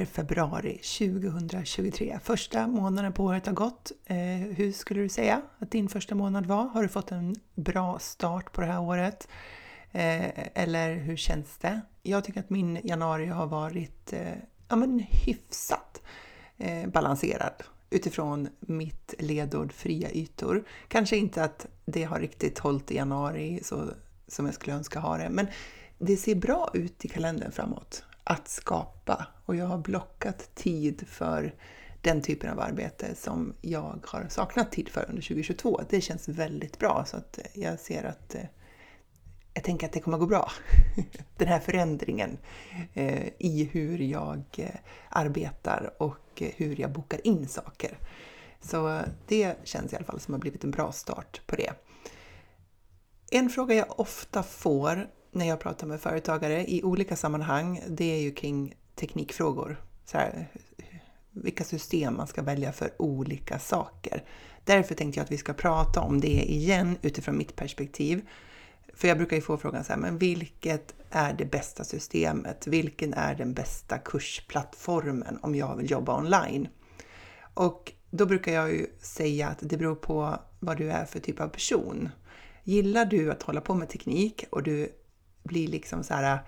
Är februari 2023. Första månaden på året har gått. Eh, hur skulle du säga att din första månad var? Har du fått en bra start på det här året? Eh, eller hur känns det? Jag tycker att min januari har varit eh, ja, men hyfsat eh, balanserad utifrån mitt ledord fria ytor. Kanske inte att det har riktigt hållit i januari så som jag skulle önska ha det, men det ser bra ut i kalendern framåt att skapa och jag har blockat tid för den typen av arbete som jag har saknat tid för under 2022. Det känns väldigt bra så att jag ser att eh, jag tänker att det kommer gå bra. Den här förändringen eh, i hur jag eh, arbetar och hur jag bokar in saker. Så det känns i alla fall som har blivit en bra start på det. En fråga jag ofta får när jag pratar med företagare i olika sammanhang, det är ju kring teknikfrågor. Så här, vilka system man ska välja för olika saker. Därför tänkte jag att vi ska prata om det igen utifrån mitt perspektiv. För jag brukar ju få frågan så här, men vilket är det bästa systemet? Vilken är den bästa kursplattformen om jag vill jobba online? Och då brukar jag ju säga att det beror på vad du är för typ av person. Gillar du att hålla på med teknik och du blir liksom så här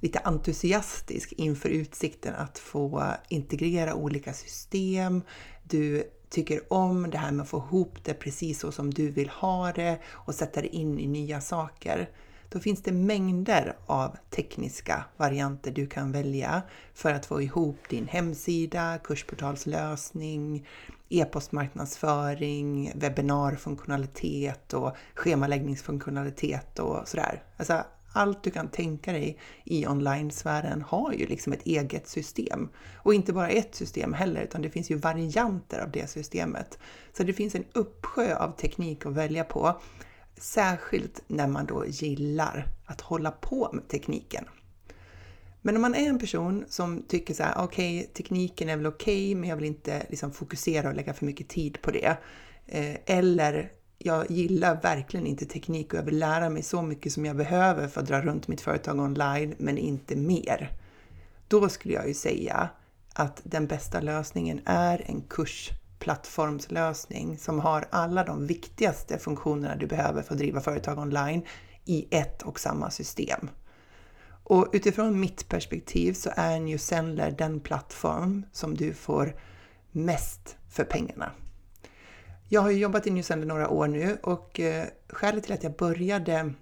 lite entusiastisk inför utsikten att få integrera olika system. Du tycker om det här med att få ihop det precis så som du vill ha det och sätta det in i nya saker. Då finns det mängder av tekniska varianter du kan välja för att få ihop din hemsida, kursportalslösning, e-postmarknadsföring, webbinarfunktionalitet och schemaläggningsfunktionalitet och sådär. Alltså allt du kan tänka dig i online-sfären har ju liksom ett eget system. Och inte bara ett system heller, utan det finns ju varianter av det systemet. Så det finns en uppsjö av teknik att välja på, särskilt när man då gillar att hålla på med tekniken. Men om man är en person som tycker så här, okej, okay, tekniken är väl okej, okay, men jag vill inte liksom fokusera och lägga för mycket tid på det. Eh, eller jag gillar verkligen inte teknik och jag vill lära mig så mycket som jag behöver för att dra runt mitt företag online, men inte mer. Då skulle jag ju säga att den bästa lösningen är en kursplattformslösning som har alla de viktigaste funktionerna du behöver för att driva företag online i ett och samma system. Och utifrån mitt perspektiv så är New Sendler den plattform som du får mest för pengarna. Jag har jobbat i New Zealand några år nu och eh, skälet till att jag började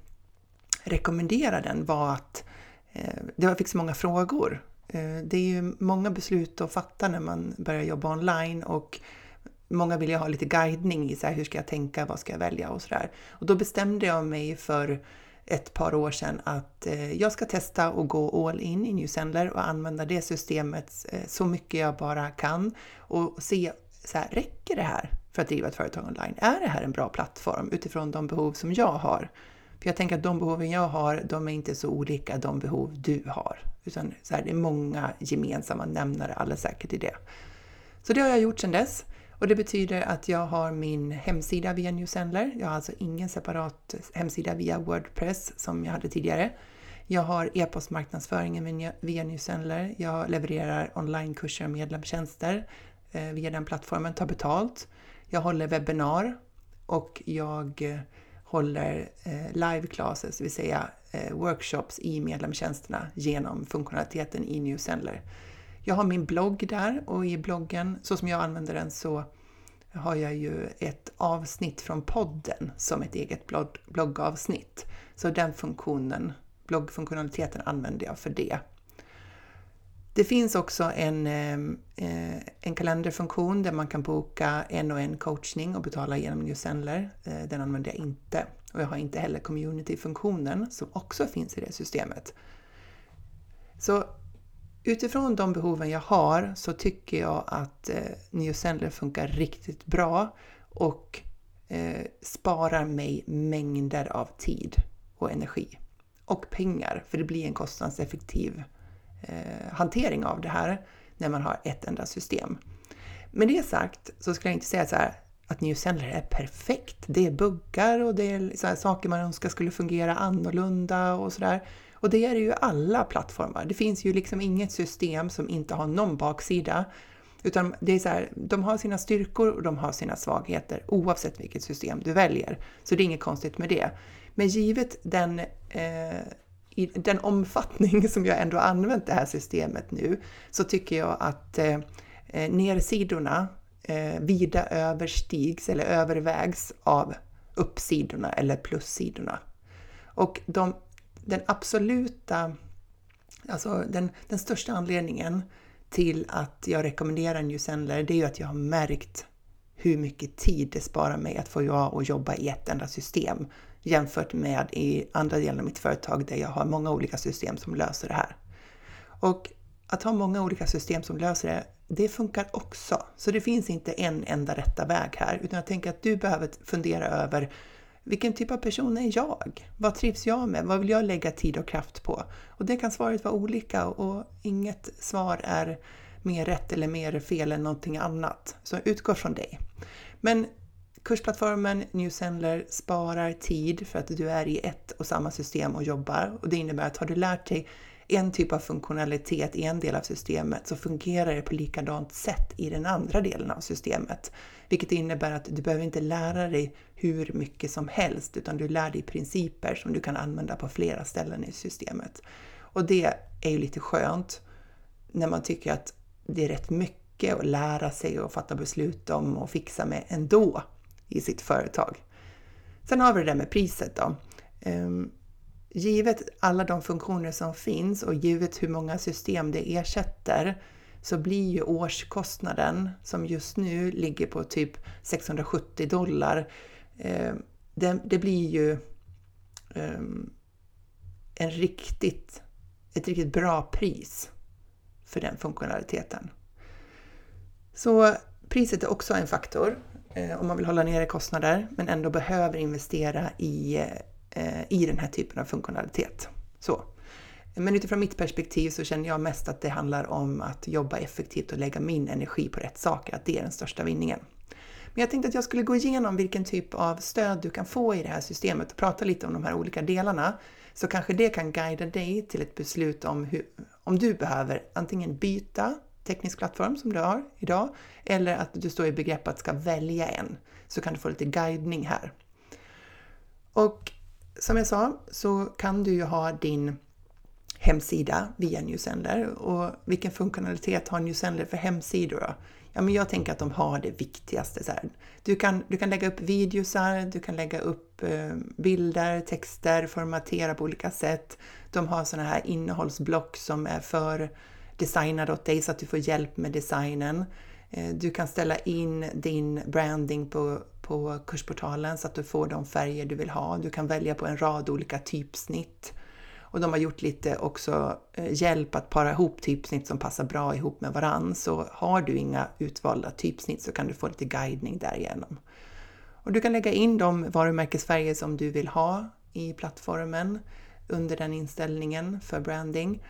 rekommendera den var att eh, jag fick så många frågor. Eh, det är ju många beslut att fatta när man börjar jobba online och många vill ju ha lite guidning i så här, hur ska jag tänka, vad ska jag välja och sådär. Och då bestämde jag mig för ett par år sedan att eh, jag ska testa och gå all in i Newsendler och använda det systemet eh, så mycket jag bara kan och se så här, räcker det här? För att driva ett företag online. Är det här en bra plattform utifrån de behov som jag har? För jag tänker att de behoven jag har, de är inte så olika de behov du har. Utan så här, det är många gemensamma nämnare alldeles säkert i det. Så det har jag gjort sedan dess. Och det betyder att jag har min hemsida via Newsendler. Jag har alltså ingen separat hemsida via Wordpress som jag hade tidigare. Jag har e-postmarknadsföringen via Newsendler. Jag levererar onlinekurser och medlemstjänster eh, via den plattformen, tar betalt. Jag håller webbinar och jag eh, håller eh, live classes, det vill säga eh, workshops i medlemstjänsterna genom funktionaliteten i New Sendler. Jag har min blogg där och i bloggen, så som jag använder den, så har jag ju ett avsnitt från podden som ett eget blogg bloggavsnitt. Så den funktionen, bloggfunktionaliteten använder jag för det. Det finns också en, ehm, eh, en kalenderfunktion där man kan boka en och en coachning och betala genom New Sendler. Eh, den använder jag inte. Och jag har inte heller community-funktionen som också finns i det systemet. Så utifrån de behoven jag har så tycker jag att eh, New Sendler funkar riktigt bra och sparar mig mängder av tid och energi och pengar, för det blir en kostnadseffektiv eh, hantering av det här när man har ett enda system. Med det sagt så skulle jag inte säga så här att New Sendler är perfekt. Det är buggar och det är så saker man önskar skulle fungera annorlunda och sådär. Och det är det ju alla plattformar. Det finns ju liksom inget system som inte har någon baksida. Utan det är så här, de har sina styrkor och de har sina svagheter oavsett vilket system du väljer. Så det är inget konstigt med det. Men givet den, eh, i den omfattning som jag ändå använt det här systemet nu så tycker jag att eh, nersidorna eh, vida överstigs eller övervägs av uppsidorna eller plussidorna. Och de, den absoluta, alltså den, den största anledningen till att jag rekommenderar New Sendler, det är ju att jag har märkt hur mycket tid det sparar mig att få jag att jobba i ett enda system jämfört med i andra delar av mitt företag där jag har många olika system som löser det här. Och att ha många olika system som löser det, det funkar också. Så det finns inte en enda rätta väg här, utan jag tänker att du behöver fundera över vilken typ av person är jag? Vad trivs jag med? Vad vill jag lägga tid och kraft på? Och det kan svaret vara olika och inget svar är mer rätt eller mer fel än någonting annat. Så utgå från dig. Men kursplattformen Newsendler sparar tid för att du är i ett och samma system och jobbar och det innebär att har du lärt dig en typ av funktionalitet i en del av systemet så fungerar det på likadant sätt i den andra delen av systemet. Vilket innebär att du behöver inte lära dig hur mycket som helst utan du lär dig principer som du kan använda på flera ställen i systemet. Och det är ju lite skönt när man tycker att det är rätt mycket att lära sig och fatta beslut om och fixa med ändå i sitt företag. Sen har vi det där med priset då. Ehm, givet alla de funktioner som finns och givet hur många system det ersätter så blir ju årskostnaden som just nu ligger på typ 670 dollar, ehm, det, det blir ju ehm, en riktigt, ett riktigt bra pris för den funktionaliteten. Så priset är också en faktor Eh, om man vill hålla nere kostnader men ändå behöver investera i Eh, i den här typen av funktionalitet. Så. Men utifrån mitt perspektiv så känner jag mest att det handlar om att jobba effektivt och lägga min energi på rätt saker, att det är den största vinningen. Men jag tänkte att jag skulle gå igenom vilken typ av stöd du kan få i det här systemet och prata lite om de här olika delarna. Så kanske det kan guida dig till ett beslut om hur, om du behöver antingen byta teknisk plattform som du har idag eller att du står i begrepp att ska välja en. Så kan du få lite guidning här. Och som jag sa så kan du ju ha din hemsida via Newsender och vilken funktionalitet har Newsender för hemsidor då? Ja, men jag tänker att de har det viktigaste. Så här. Du, kan, du kan lägga upp videosar, du kan lägga upp eh, bilder, texter, formatera på olika sätt. De har sådana här innehållsblock som är för designade åt dig så att du får hjälp med designen. Eh, du kan ställa in din branding på på kursportalen så att du får de färger du vill ha. Du kan välja på en rad olika typsnitt. Och de har gjort lite också eh, hjälp att para ihop typsnitt som passar bra ihop med varann. Så har du inga utvalda typsnitt så kan du få lite guidning därigenom. Och du kan lägga in de varumärkesfärger som du vill ha i plattformen under den inställningen för branding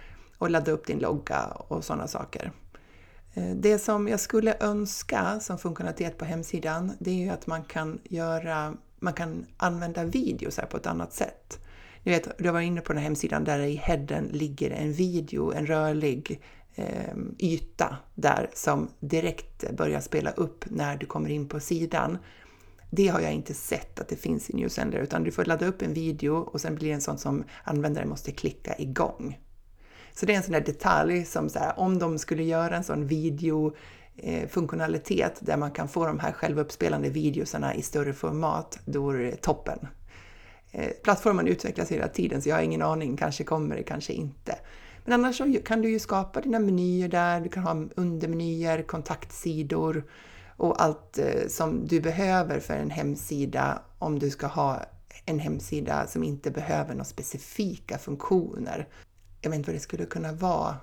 och ladda upp din logga och sådana saker. Eh, det som jag skulle önska som funktionalitet på hemsidan, det är ju att man kan göra, man kan använda videos här på ett annat sätt. Ni vet, du var inne på den här hemsidan där i headen ligger en video, en rörlig eh, yta där som direkt börjar spela upp när du kommer in på sidan. Det har jag inte sett att det finns i Newsender, utan du får ladda upp en video och sen blir det en sån som användaren måste klicka igång. Så det är en sån där detalj som så här, om de skulle göra en sån videofunktionalitet eh, där man kan få de här självuppspelande videosarna i större format, då är det toppen. Eh, plattformen utvecklas hela tiden så jag har ingen aning, kanske kommer det, kanske inte. Men annars så kan du ju skapa dina menyer där, du kan ha undermenyer, kontaktsidor och allt eh, som du behöver för en hemsida om du ska ha en hemsida som inte behöver några specifika funktioner jag vet inte vad det skulle kunna vara.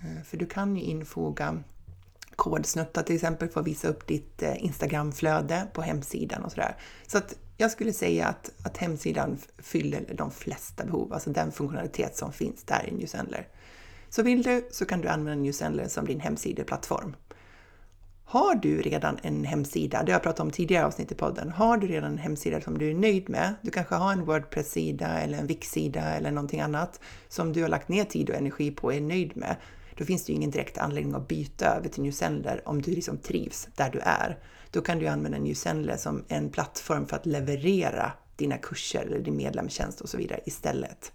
Eh, för du kan ju infoga kodsnuttar till exempel för att visa upp ditt eh, Instagramflöde på hemsidan och sådär. Så att jag skulle säga att, att hemsidan fyller de flesta behov, alltså den funktionalitet som finns där i Newsendler. Så vill du så kan du använda Newsendler som din hemsideplattform. Har du redan en hemsida, det har jag pratat om tidigare avsnitt i podden, har du redan en hemsida som du är nöjd med, du kanske har en Wordpress-sida eller en Wix-sida eller någonting annat som du har lagt ner tid och energi på och är nöjd med, då finns det ju ingen direkt anledning att byta över till Newsendler om du liksom trivs där du är. Då kan du använda Newsendler som en plattform för att leverera dina kurser eller din medlemstjänst och så vidare istället.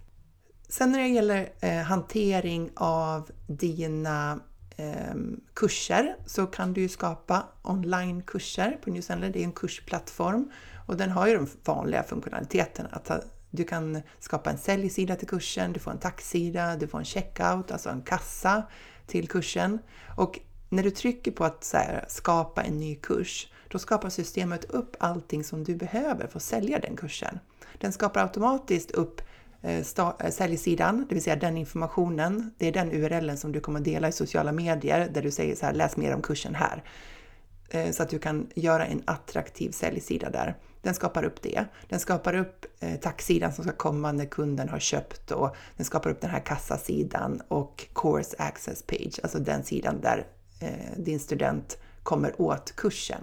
Sen när det gäller eh, hantering av dina Ehm, kurser så kan du ju skapa onlinekurser på Newsendler. Det är en kursplattform och den har ju de vanliga funktionaliteterna. Att du kan skapa en säljsida till kursen, du får en tacksida, du får en checkout, alltså en kassa till kursen. Och när du trycker på att här, skapa en ny kurs, då skapar systemet upp allting som du behöver för att sälja den kursen. Den skapar automatiskt upp Eh, eh, säljsidan, det vill säga den informationen. Det är den URLen som du kommer dela i sociala medier där du säger så här, läs mer om kursen här. Eh, så att du kan göra en attraktiv säljsida där. Den skapar upp det. Den skapar upp tacksidan som ska komma när kunden har köpt och den skapar upp den här kassasidan och Course Access Page, alltså den sidan där din student kommer åt kursen.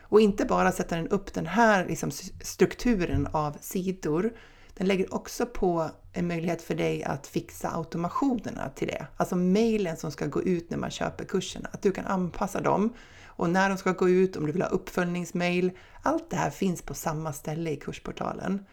Och inte bara sätter den upp den här liksom, strukturen av sidor, den lägger också på en möjlighet för dig att fixa automationerna till det. Alltså mejlen som ska gå ut när man köper kurserna, att du kan anpassa dem och när de ska gå ut, om du vill ha uppföljningsmejl. Allt det här finns på samma ställe i kursportalen.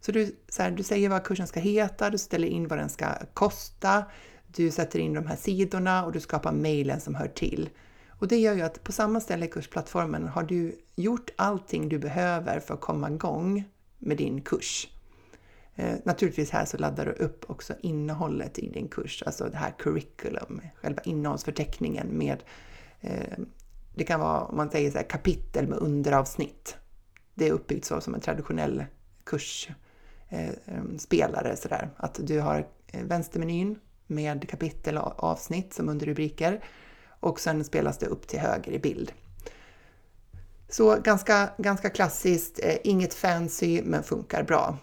Så du, så här, du säger vad kursen ska heta, du ställer in vad den ska kosta, du sätter in de här sidorna och du skapar mejlen som hör till. Och det gör ju att på samma ställe i kursplattformen har du gjort allting du behöver för att komma igång med din kurs. Eh, naturligtvis här så laddar du upp också innehållet i din kurs, alltså det här curriculum, själva innehållsförteckningen med eh, det kan vara, om man säger så här, kapitel med underavsnitt. Det är uppbyggt så som en traditionell kursspelare, eh, eh sådär. Att du har eh, vänstermenyn med kapitel och avsnitt som underrubriker och sen spelas det upp till höger i bild. Så ganska, ganska klassiskt, eh, inget fancy men funkar bra.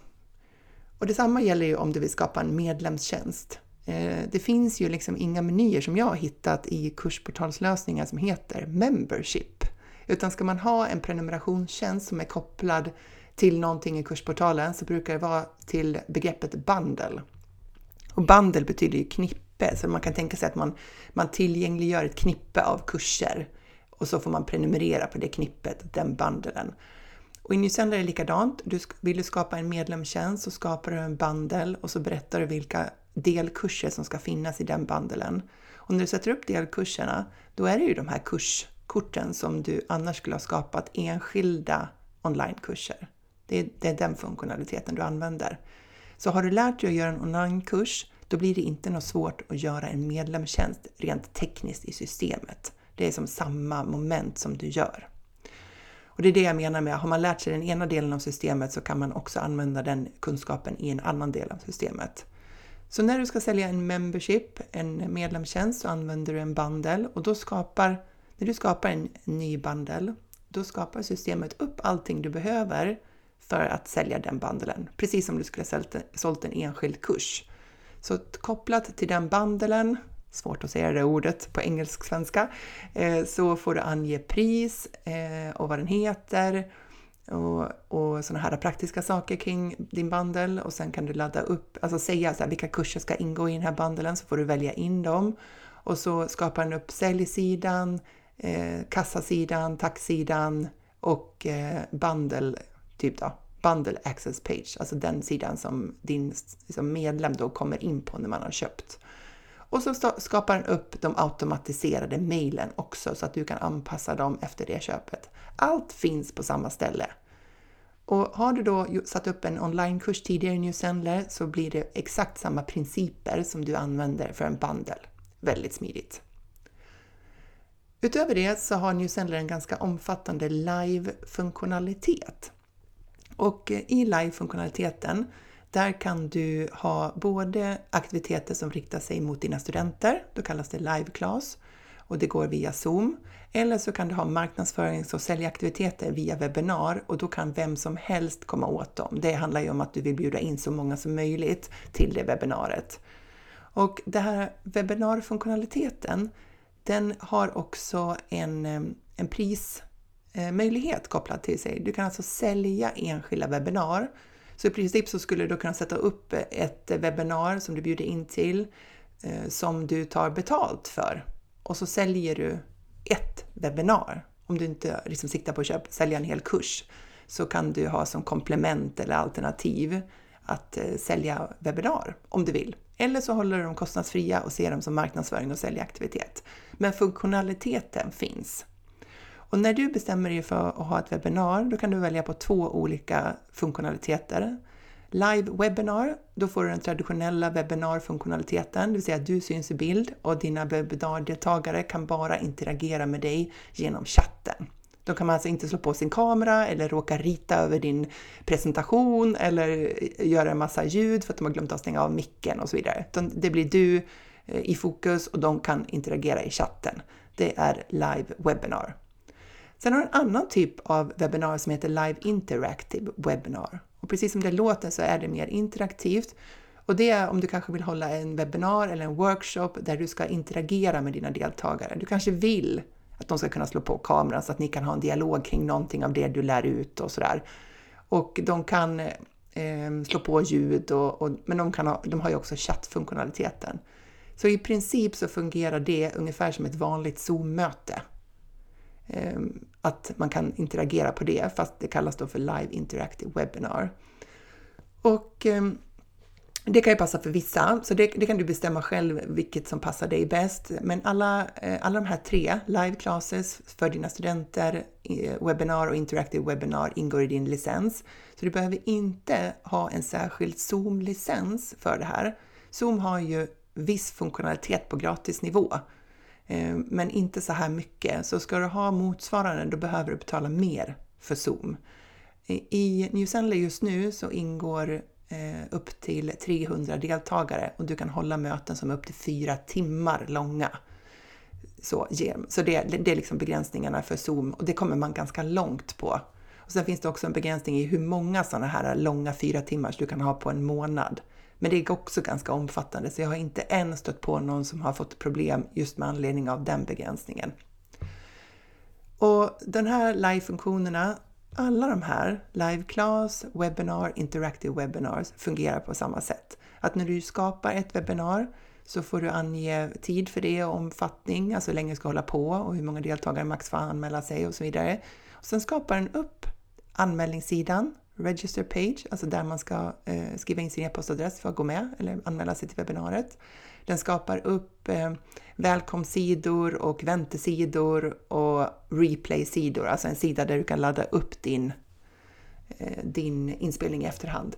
Och detsamma gäller ju om du vill skapa en medlemstjänst. Eh, det finns ju liksom inga menyer som jag har hittat i kursportalslösningar som heter Membership. Utan ska man ha en prenumerationstjänst som är kopplad till någonting i kursportalen så brukar det vara till begreppet bundle. Och bundle betyder ju knippe, så man kan tänka sig att man, man tillgängliggör ett knippe av kurser och så får man prenumerera på det knippet, den bundlen. Och i är det likadant. Du, vill du skapa en medlemstjänst så skapar du en bandel och så berättar du vilka delkurser som ska finnas i den bandelen. Och när du sätter upp delkurserna, då är det ju de här kurskorten som du annars skulle ha skapat enskilda onlinekurser. Det är, det är den funktionaliteten du använder. Så har du lärt dig att göra en onlinekurs, då blir det inte något svårt att göra en medlemstjänst rent tekniskt i systemet. Det är som samma moment som du gör. Och det är det jag menar med, har man lärt sig den ena delen av systemet så kan man också använda den kunskapen i en annan del av systemet. Så när du ska sälja en membership, en medlemstjänst, så använder du en bundle och då skapar, när du skapar en ny bundle, då skapar systemet upp allting du behöver för att sälja den bandelen. precis som du skulle ha sålt en enskild kurs. Så kopplat till den bandelen svårt att säga det ordet på engelsk-svenska, eh, så får du ange pris eh, och vad den heter och, och sådana här praktiska saker kring din bundle och sen kan du ladda upp, alltså säga så här, vilka kurser ska ingå i den här bandelen så får du välja in dem. Och så skapar den upp säljsidan, eh, kassasidan, taxsidan och eh, bundle, typ då, bundle access page, alltså den sidan som din som medlem då kommer in på när man har köpt. Och så skapar den upp de automatiserade mejlen också så att du kan anpassa dem efter det köpet. Allt finns på samma ställe. Och har du då satt upp en onlinekurs tidigare i Newsendler så blir det exakt samma principer som du använder för en bundle. Väldigt smidigt. Utöver det så har Newsendler en ganska omfattande live-funktionalitet. Och eh, i live-funktionaliteten där kan du ha både aktiviteter som riktar sig mot dina studenter, då kallas det live class, och det går via Zoom. Eller så kan du ha marknadsförings och säljaktiviteter via webbinar och då kan vem som helst komma åt dem. Det handlar ju om att du vill bjuda in så många som möjligt till det webbinariet. Och den här webbinarfunktionaliteten, den har också en, en prismöjlighet kopplad till sig. Du kan alltså sälja enskilda webbinar. Så i princip så skulle du kunna sätta upp ett webbinar som du bjuder in till eh, som du tar betalt för och så säljer du ett webbinar. Om du inte liksom siktar på att köpa, sälja en hel kurs så kan du ha som komplement eller alternativ att eh, sälja webbinar om du vill. Eller så håller du dem kostnadsfria och ser dem som marknadsföring och säljaktivitet. Men funktionaliteten finns. Och när du bestämmer dig för att ha ett webbinar, då kan du välja på två olika funktionaliteter. Live webinar, då får du den traditionella webbinarfunktionaliteten, det vill säga att du syns i bild och dina webbinardeltagare kan bara interagera med dig genom chatten. Då kan man alltså inte slå på sin kamera eller råka rita över din presentation eller göra en massa ljud för att de har glömt att stänga av micken och så vidare. Det blir du eh, i fokus och de kan interagera i chatten. Det är live webinar. Sen har du en annan typ av webbinar som heter Live Interactive Webinar. Och precis som det låter så är det mer interaktivt. Och det är om du kanske vill hålla en webbinar eller en workshop där du ska interagera med dina deltagare. Du kanske vill att de ska kunna slå på kameran så att ni kan ha en dialog kring någonting av det du lär ut och sådär. Och de kan eh, slå på ljud, och, och, men de, kan ha, de har ju också chattfunktionaliteten. Så i princip så fungerar det ungefär som ett vanligt Zoom-möte. Eh, att man kan interagera på det, fast det kallas då för Live Interactive Webinar. Och eh, det kan ju passa för vissa, så det, det, kan du bestämma själv vilket som passar dig bäst. Men alla, eh, alla de här tre, live classes för dina studenter, webbinar och interactive webinar ingår i din licens. Så du behöver inte ha en särskild Zoom-licens för det här. Zoom har ju viss funktionalitet på gratisnivå, eh, Eh, men inte så här mycket. Så ska du ha motsvarande, då behöver du betala mer för Zoom. I New Zealand just nu så ingår eh, upp till 300 deltagare och du kan hålla möten som är upp till fyra timmar långa. Så, så det, det är liksom begränsningarna för Zoom och det kommer man ganska långt på. Och sen finns det också en begränsning i hur många sådana här långa fyra timmars du kan ha på en månad. Men det är också ganska omfattande, så jag har inte än stött på någon som har fått problem just med anledning av den begränsningen. Och de här live-funktionerna alla de här, live class, webinar, interactive webinars, fungerar på samma sätt. Att när du skapar ett webbinar så får du ange tid för det och omfattning, alltså hur länge du ska hålla på och hur många deltagare max får anmäla sig och så vidare. Och sen skapar den upp anmälningssidan, register page, alltså där man ska eh, skriva in sin e-postadress för att gå med eller anmäla sig till webbinariet. Den skapar upp eh, välkomstsidor och väntesidor och replay-sidor, alltså en sida där du kan ladda upp din, eh, din inspelning i efterhand.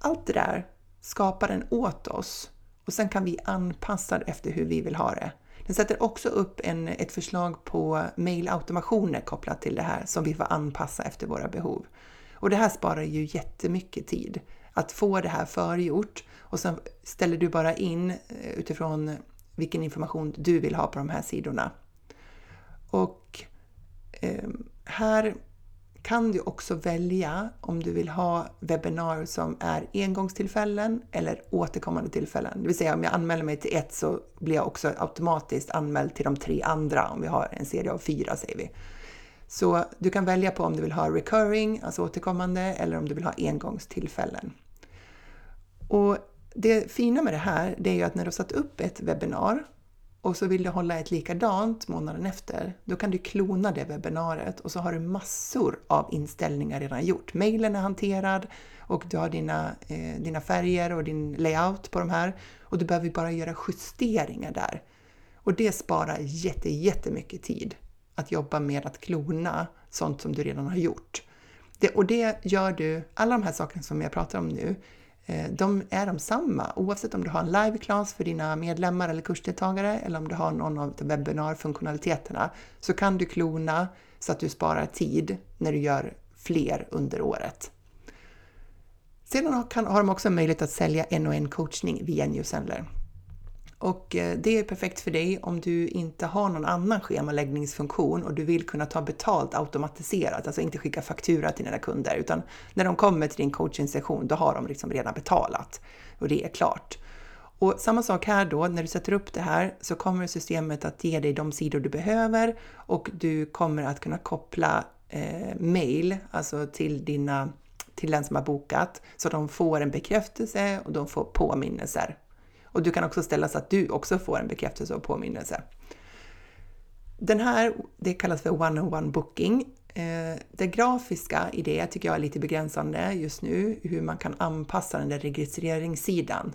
Allt det där skapar den åt oss och sen kan vi anpassa det efter hur vi vill ha det. Den sätter också upp en, ett förslag på mailautomationer kopplat till det här som vi får anpassa efter våra behov. Och det här sparar ju jättemycket tid att få det här förgjort och sen ställer du bara in eh, utifrån vilken information du vill ha på de här sidorna. Och eh, här kan du också välja om du vill ha webbinar som är engångstillfällen eller återkommande tillfällen. Det vill säga om jag anmäler mig till ett så blir jag också automatiskt anmäld till de tre andra om vi har en serie av fyra säger vi. Så du kan välja på om du vill ha recurring, alltså återkommande, eller om du vill ha engångstillfällen. Och det fina med det här, det är ju att när du har satt upp ett webbinar och så vill du hålla ett likadant månaden efter, då kan du klona det webbinariet och så har du massor av inställningar redan gjort. Mailen är hanterad och du har dina, eh, dina färger och din layout på de här och du behöver bara göra justeringar där. Och det sparar jätte, jättemycket tid att jobba med att klona sånt som du redan har gjort. Det, och det gör du, alla de här sakerna som jag pratar om nu, eh, de är de samma oavsett om du har en live-class för dina medlemmar eller kursdeltagare eller om du har någon av webbinarfunktionaliteterna så kan du klona så att du sparar tid när du gör fler under året. Sedan har de också möjlighet att sälja en och en coachning via Newsendler. Och eh, det är perfekt för dig om du inte har någon annan schemaläggningsfunktion och du vill kunna ta betalt automatiserat, alltså inte skicka faktura till dina kunder, utan när de kommer till din coachingsession, då har de liksom redan betalat och det är klart. Och samma sak här då, när du sätter upp det här så kommer systemet att ge dig de sidor du behöver och du kommer att kunna koppla eh, mail, alltså till dina till den som har bokat så de får en bekräftelse och de får påminnelser. Och du kan också ställa så att du också får en bekräftelse och påminnelse. Den här, det kallas för one-on-one booking. Eh, det grafiska i det tycker jag är lite begränsande just nu, hur man kan anpassa den där registreringssidan.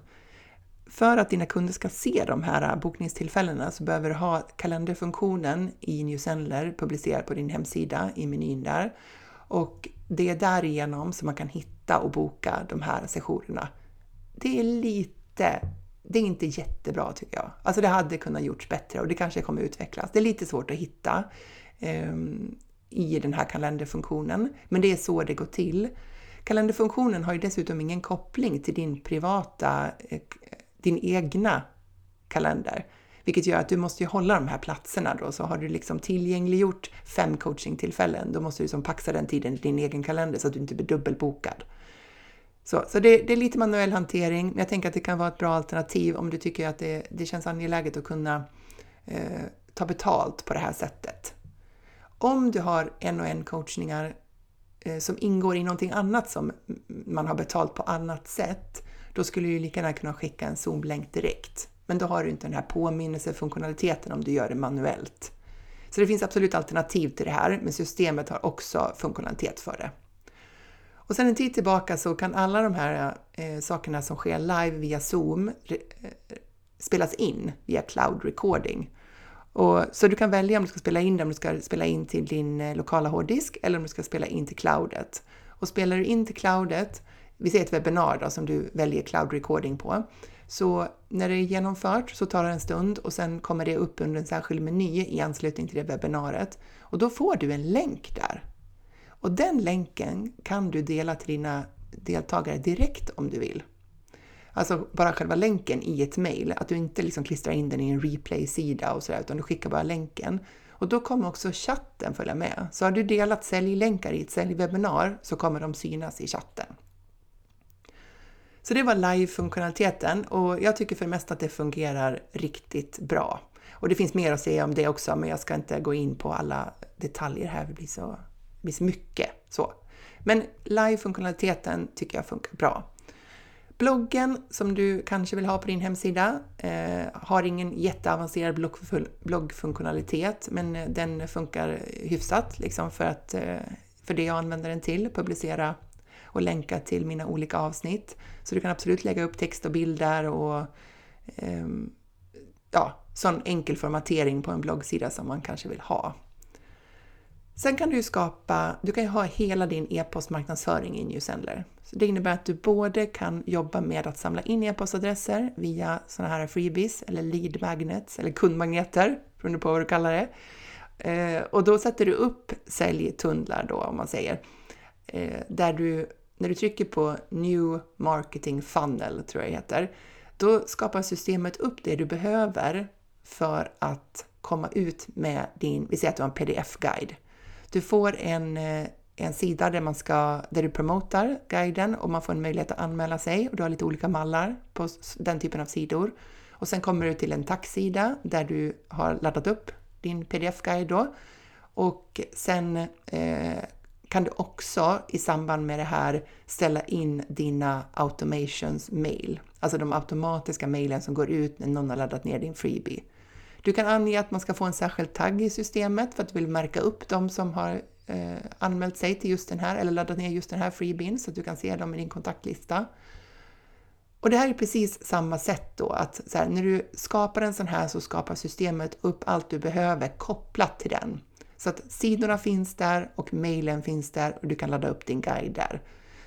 För att dina kunder ska se de här bokningstillfällena så behöver du ha kalenderfunktionen i Newsendler publicerad på din hemsida i menyn där. Och det är därigenom som man kan hitta och boka de här sessionerna. Det är lite, det är inte jättebra tycker jag. Alltså det hade kunnat gjorts bättre och det kanske kommer utvecklas. Det är lite svårt att hitta eh, i den här kalenderfunktionen, men det är så det går till. Kalenderfunktionen har ju dessutom ingen koppling till din privata, eh, din egna kalender. Vilket gör att du måste ju hålla de här platserna då, så har du liksom tillgängliggjort fem coachingtillfällen, då måste du liksom paxa den tiden i din egen kalender så att du inte blir dubbelbokad. Så, så det, det, är lite manuell hantering, men jag tänker att det kan vara ett bra alternativ om du tycker att det, det känns angeläget att kunna eh, ta betalt på det här sättet. Om du har en och en coachningar eh, som ingår i någonting annat som man har betalt på annat sätt, då skulle du lika gärna kunna skicka en Zoom-länk direkt. Men då har du inte den här påminnelsefunktionaliteten om du gör det manuellt. Så det finns absolut alternativ till det här, men systemet har också funktionalitet för det. Och sen en tid tillbaka så kan alla de här eh, sakerna som sker live via Zoom eh, spelas in via cloud recording. Och, så du kan välja om du ska spela in det, om du ska spela in till din eh, lokala hårddisk eller om du ska spela in till cloudet. Och spelar du in till cloudet, vi säger ett webbinar då, som du väljer cloud recording på, så när det är genomfört så tar det en stund och sen kommer det upp under en särskild meny i anslutning till det webbinariet och då får du en länk där. Och den länken kan du dela till dina deltagare direkt om du vill. Alltså bara själva länken i ett mejl. att du inte liksom klistrar in den i en replay-sida och sådär, utan du skickar bara länken. Och då kommer också chatten följa med. Så har du delat säljlänkar i ett säljwebbinar så kommer de synas i chatten. Så det var live-funktionaliteten och jag tycker för det mesta att det fungerar riktigt bra. Och det finns mer att säga om det också, men jag ska inte gå in på alla detaljer här, det blir så, det mycket. Så. Men live-funktionaliteten tycker jag funkar bra. Bloggen som du kanske vill ha på din hemsida eh, har ingen jätteavancerad bloggfunktionalitet, men eh, den funkar hyfsat liksom för, att, eh, för det jag använder den till, publicera och länka till mina olika avsnitt. Så du kan absolut lägga upp text och bilder och eh, ja, sån enkel formatering på en bloggsida som man kanske vill ha. Sen kan du ju skapa, du kan ju ha hela din e-postmarknadsföring i Newsendler. Så det innebär att du både kan jobba med att samla in e-postadresser via sådana här freebies eller lead magnets eller kundmagneter, beroende på vad du kallar det. Eh, och då sätter du upp säljtunnlar då, om man säger, eh, där du när du trycker på New Marketing Funnel, tror jag det heter, då skapar systemet upp det du behöver för att komma ut med din, vi säger att du har en pdf-guide. Du får en, eh, en sida där, man ska, där du promotar guiden och man får en möjlighet att anmäla sig och du har lite olika mallar på den typen av sidor. Och sen kommer du till en tacksida där du har laddat upp din pdf-guide då och sen eh, kan du också i samband med det här ställa in dina automations mail, alltså de automatiska mailen som går ut när någon har laddat ner din freebie. Du kan ange att man ska få en särskild tagg i systemet för att du vill märka upp de som har eh, anmält sig till just den här eller laddat ner just den här freebin så att du kan se dem i din kontaktlista. Och det här är precis samma sätt då att här, när du skapar en sån här så skapar systemet upp allt du behöver kopplat till den. Så att sidorna finns där och mejlen finns där och du kan ladda upp din guide där.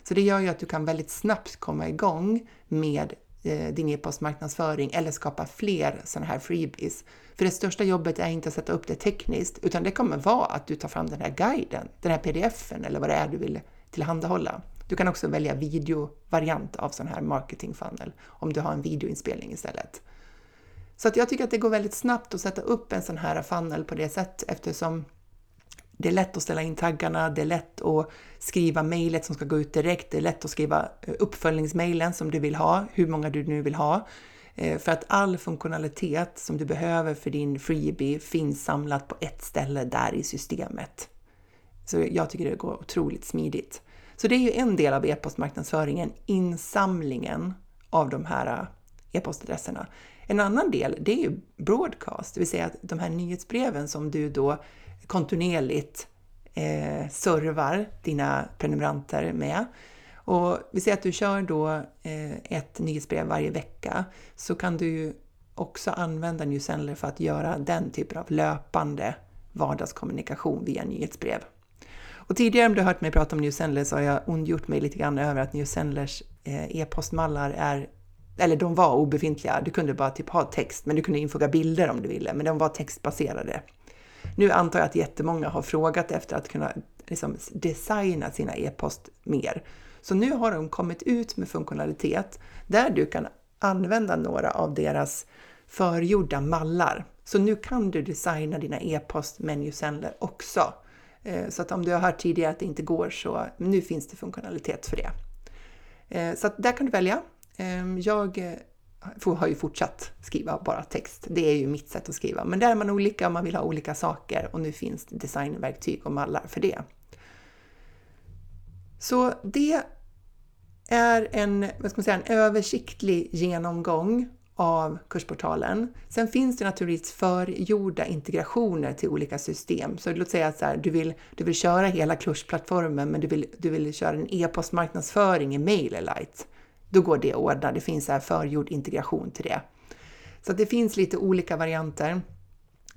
Så det gör ju att du kan väldigt snabbt komma igång med Eh, din e-postmarknadsföring eller skapa fler sådana här freebies. För det största jobbet är inte att sätta upp det tekniskt, utan det kommer vara att du tar fram den här guiden, den här pdfen eller vad det är du vill tillhandahålla. Du kan också välja videovariant av sån här marketing funnel om du har en videoinspelning istället. Så att jag tycker att det går väldigt snabbt att sätta upp en sån här funnel på det sättet eftersom det är lätt att ställa in taggarna, det är lätt att skriva mejlet som ska gå ut direkt, det är lätt att skriva eh, uppföljningsmejlen som du vill ha, hur många du nu vill ha. Eh, för att all funktionalitet som du behöver för din freebie finns samlat på ett ställe där i systemet. Så jag tycker det går otroligt smidigt. Så det är ju en del av e-postmarknadsföringen, insamlingen av de här eh, e-postadresserna. En annan del, det är ju broadcast, det vill säga att de här nyhetsbreven som du då kontinuerligt eh, servar dina prenumeranter med. Och vi säger att du kör då eh, ett nyhetsbrev varje vecka så kan du också använda Newsendler för att göra den typen av löpande vardagskommunikation via nyhetsbrev. Och tidigare om du har hört mig prata om Newsendler så har jag ondgjort mig lite grann över att Newsendlers eh, e-postmallar är eller de var obefintliga. Du kunde bara typ ha text, men du kunde infoga bilder om du ville, men de var textbaserade. Nu antar jag att jättemånga har frågat efter att kunna liksom, designa sina e-post mer. Så nu har de kommit ut med funktionalitet där du kan använda några av deras förgjorda mallar. Så nu kan du designa dina e-post menusendler också. Eh, så att om du har hört tidigare att det inte går så nu finns det funktionalitet för det. Eh, så att där kan du välja. Ehm, jag har ju fortsatt skriva bara text. Det är ju mitt sätt att skriva. Men där är man olika och man vill ha olika saker och nu finns det designverktyg och mallar för det. Så det är en, vad ska man säga, en översiktlig genomgång av kursportalen. Sen finns det naturligtvis förgjorda integrationer till olika system. Så låt säga att så här, du, vill, du vill köra hela kursplattformen men du vill, du vill köra en e-postmarknadsföring i MailerLite. Då går det att ordna. Det finns här förgjord integration till det. Så det finns lite olika varianter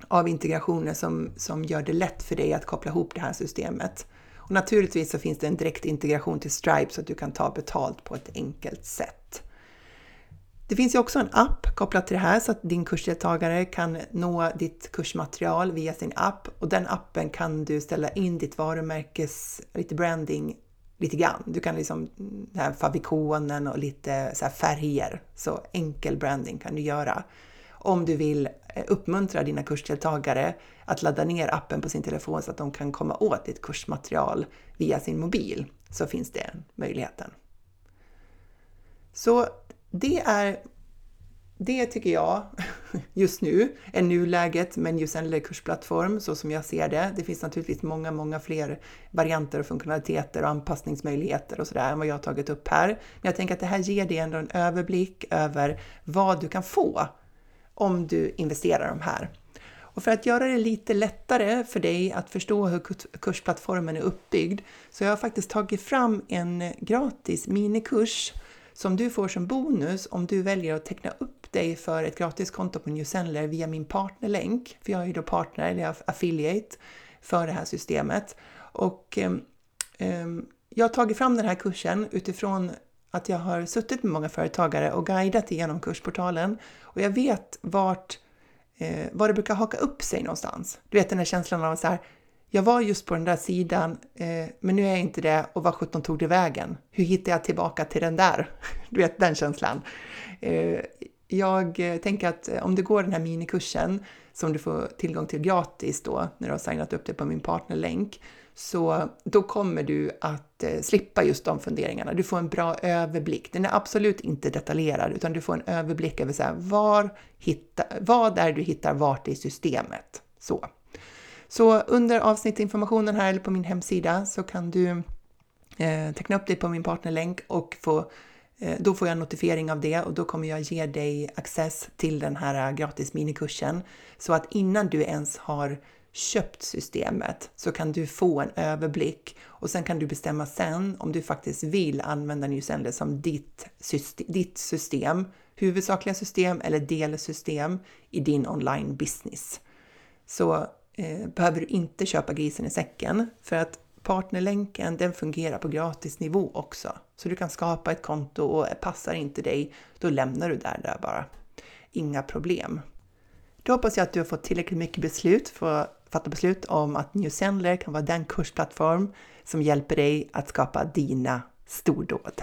av integrationer som, som gör det lätt för dig att koppla ihop det här systemet. Och naturligtvis så finns det en direkt integration till Stripe så att du kan ta betalt på ett enkelt sätt. Det finns ju också en app kopplat till det här så att din kursdeltagare kan nå ditt kursmaterial via sin app och den appen kan du ställa in ditt varumärkes, lite branding lite grann. Du kan liksom, mm, den här favikonen och lite så färger, så enkel branding kan du göra. Om du vill eh, uppmuntra dina kursdeltagare att ladda ner appen på sin telefon så att de kan komma åt ditt kursmaterial via sin mobil så finns det möjligheten. Så det är det tycker jag just nu är nuläget med Newsendler kursplattform så som jag ser det. Det finns naturligtvis många, många fler varianter och funktionaliteter och anpassningsmöjligheter och sådär än vad jag har tagit upp här. Men jag tänker att det här ger dig ändå en överblick över vad du kan få om du investerar de här. Och för att göra det lite lättare för dig att förstå hur kursplattformen är uppbyggd så jag har faktiskt tagit fram en gratis minikurs som du får som bonus om du väljer att teckna upp dig för ett gratiskonto på Newsendler via min partnerlänk. För jag är ju då partner, eller affiliate, för det här systemet. Och eh, jag har tagit fram den här kursen utifrån att jag har suttit med många företagare och guidat igenom kursportalen och jag vet vart eh, var det brukar haka upp sig någonstans. Du vet den här känslan av så här, jag var just på den där sidan, eh, men nu är jag inte det och vad sjutton tog det vägen? Hur hittar jag tillbaka till den där? Du vet den känslan. Eh, jag eh, tänker att eh, om du går den här minikursen som du får tillgång till gratis då när du har signat upp dig på min partnerlänk, så då kommer du att eh, slippa just de funderingarna. Du får en bra överblick. Den är absolut inte detaljerad, utan du får en överblick över så här, var hitta, vad är du hittar vart i systemet. Så. Så under avsnittinformationen här eller på min hemsida så kan du eh, teckna upp dig på min partnerlänk och få Eh, då får jag en notifiering av det och då kommer jag ge dig access till den här eh, gratis minikursen så att innan du ens har köpt systemet så kan du få en överblick och sen kan du bestämma sen om du faktiskt vill använda Newsender som ditt system, ditt system, huvudsakliga system eller delsystem i din online business. Så eh, behöver du inte köpa grisen i säcken för att partnerlänken den fungerar på gratisnivå också. Så du kan skapa ett konto och passar inte dig, då lämnar du där, där bara. Inga problem. Då hoppas jag att du har fått tillräckligt mycket beslut för att fatta beslut om att New Sendler kan vara den kursplattform som hjälper dig att skapa dina stordåd.